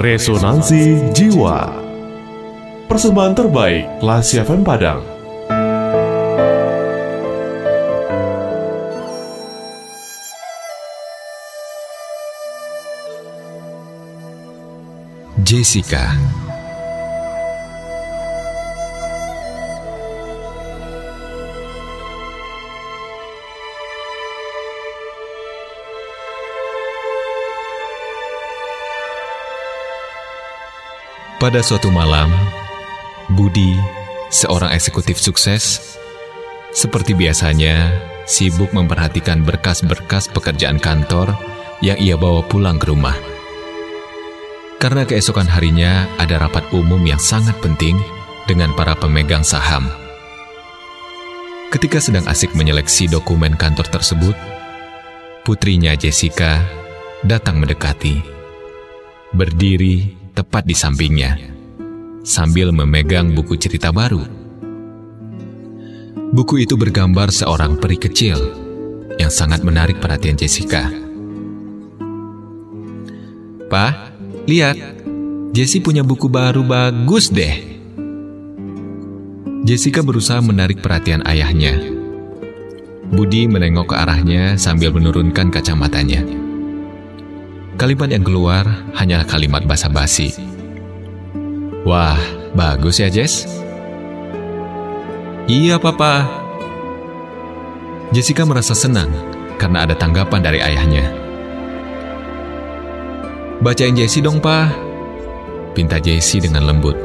Resonansi Jiwa. Persembahan terbaik Lasi FM Padang. Jessica Pada suatu malam, Budi, seorang eksekutif sukses, seperti biasanya sibuk memperhatikan berkas-berkas pekerjaan kantor yang ia bawa pulang ke rumah. Karena keesokan harinya ada rapat umum yang sangat penting dengan para pemegang saham. Ketika sedang asik menyeleksi dokumen kantor tersebut, putrinya Jessica datang mendekati. Berdiri tepat di sampingnya, sambil memegang buku cerita baru. Buku itu bergambar seorang peri kecil yang sangat menarik perhatian Jessica. Pak, lihat, Jessie punya buku baru bagus deh. Jessica berusaha menarik perhatian ayahnya. Budi menengok ke arahnya sambil menurunkan kacamatanya. Kalimat yang keluar hanyalah kalimat basa-basi. Wah, bagus ya, Jess? Iya, Papa. Jessica merasa senang karena ada tanggapan dari ayahnya. Bacain Jessie dong, Pak. Pinta Jessie dengan lembut.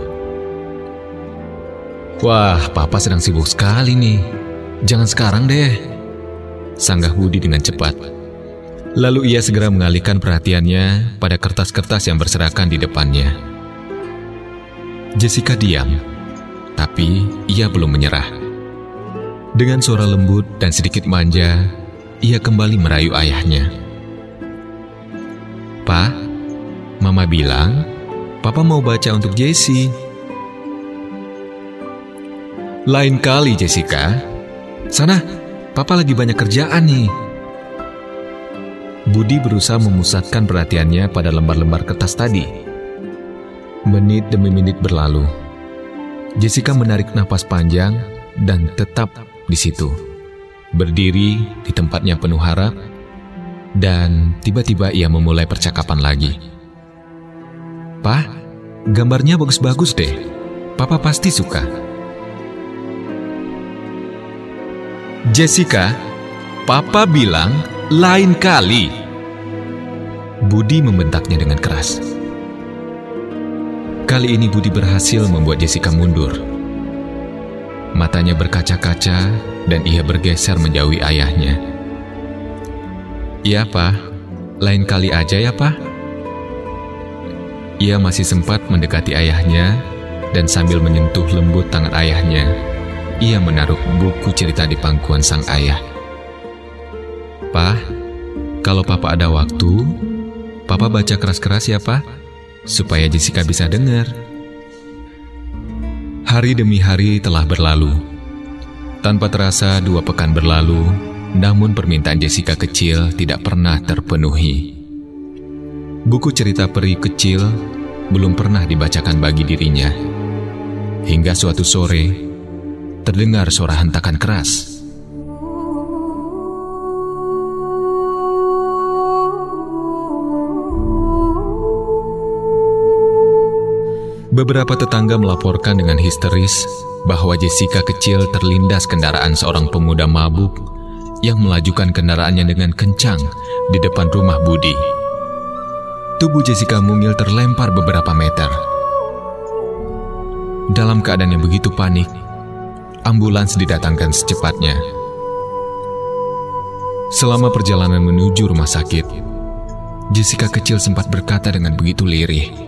Wah, Papa sedang sibuk sekali nih. Jangan sekarang deh. Sanggah Budi dengan cepat. Lalu ia segera mengalihkan perhatiannya pada kertas-kertas yang berserakan di depannya. Jessica diam, tapi ia belum menyerah. Dengan suara lembut dan sedikit manja, ia kembali merayu ayahnya. Pak, Mama bilang, Papa mau baca untuk Jessie. Lain kali, Jessica. Sana, Papa lagi banyak kerjaan nih. Budi berusaha memusatkan perhatiannya pada lembar-lembar kertas tadi. Menit demi menit berlalu. Jessica menarik napas panjang dan tetap di situ. Berdiri di tempatnya penuh harap, dan tiba-tiba ia memulai percakapan lagi. Pak, gambarnya bagus-bagus deh. Papa pasti suka. Jessica, Papa bilang lain kali. Budi membentaknya dengan keras. Kali ini Budi berhasil membuat Jessica mundur. Matanya berkaca-kaca dan ia bergeser menjauhi ayahnya. Iya, Pak. Lain kali aja ya, Pak. Ia masih sempat mendekati ayahnya dan sambil menyentuh lembut tangan ayahnya, ia menaruh buku cerita di pangkuan sang ayah. Pak, kalau Papa ada waktu, Papa baca keras-keras ya, Pak, supaya Jessica bisa dengar. Hari demi hari telah berlalu. Tanpa terasa dua pekan berlalu, namun permintaan Jessica kecil tidak pernah terpenuhi. Buku cerita peri kecil belum pernah dibacakan bagi dirinya. Hingga suatu sore, terdengar suara hentakan keras. Beberapa tetangga melaporkan dengan histeris bahwa Jessica kecil terlindas kendaraan seorang pemuda mabuk yang melajukan kendaraannya dengan kencang di depan rumah Budi. Tubuh Jessica mungil terlempar beberapa meter. Dalam keadaan yang begitu panik, ambulans didatangkan secepatnya. Selama perjalanan menuju rumah sakit, Jessica kecil sempat berkata dengan begitu lirih,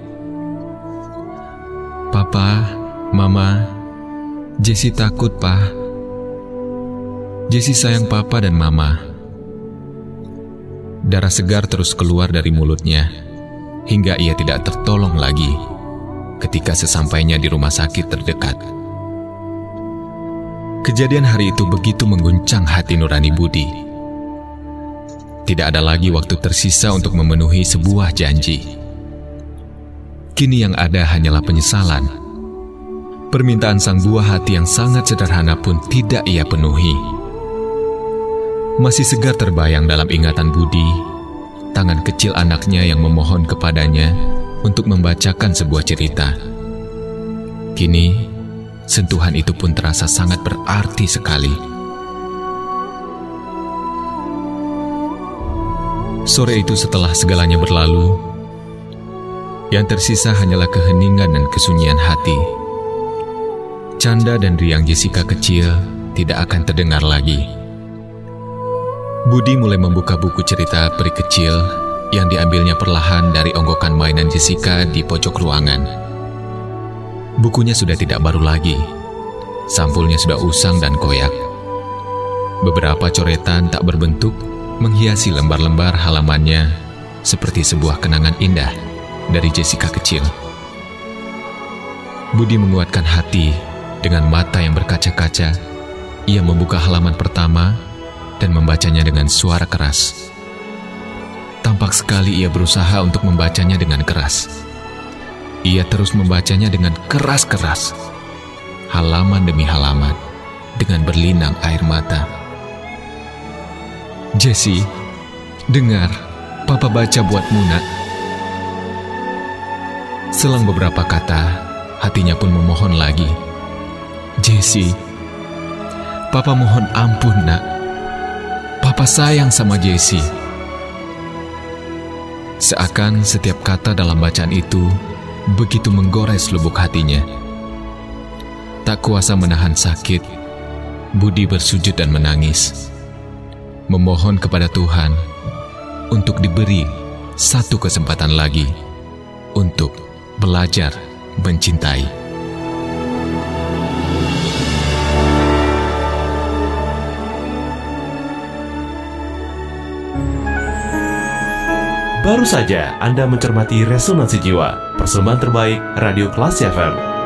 Papa, Mama, Jessie takut, Pak. Jessie sayang Papa dan Mama. Darah segar terus keluar dari mulutnya, hingga ia tidak tertolong lagi ketika sesampainya di rumah sakit terdekat. Kejadian hari itu begitu mengguncang hati nurani Budi. Tidak ada lagi waktu tersisa untuk memenuhi sebuah janji. Kini yang ada hanyalah penyesalan. Permintaan sang buah hati yang sangat sederhana pun tidak ia penuhi. Masih segar terbayang dalam ingatan Budi, tangan kecil anaknya yang memohon kepadanya untuk membacakan sebuah cerita. Kini, sentuhan itu pun terasa sangat berarti sekali. Sore itu setelah segalanya berlalu, yang tersisa hanyalah keheningan dan kesunyian hati. Canda dan riang Jessica kecil tidak akan terdengar lagi. Budi mulai membuka buku cerita peri kecil yang diambilnya perlahan dari onggokan mainan Jessica di pojok ruangan. Bukunya sudah tidak baru lagi. Sampulnya sudah usang dan koyak. Beberapa coretan tak berbentuk menghiasi lembar-lembar halamannya seperti sebuah kenangan indah dari Jessica kecil. Budi menguatkan hati dengan mata yang berkaca-kaca. Ia membuka halaman pertama dan membacanya dengan suara keras. Tampak sekali ia berusaha untuk membacanya dengan keras. Ia terus membacanya dengan keras-keras, halaman demi halaman, dengan berlinang air mata. Jesse, dengar, Papa baca buatmu nak. Selang beberapa kata, hatinya pun memohon lagi. Jesse, Papa mohon ampun nak. Papa sayang sama Jesse. Seakan setiap kata dalam bacaan itu begitu menggores lubuk hatinya. Tak kuasa menahan sakit, Budi bersujud dan menangis. Memohon kepada Tuhan untuk diberi satu kesempatan lagi untuk belajar mencintai. Baru saja Anda mencermati Resonansi Jiwa, persembahan terbaik Radio Kelas FM.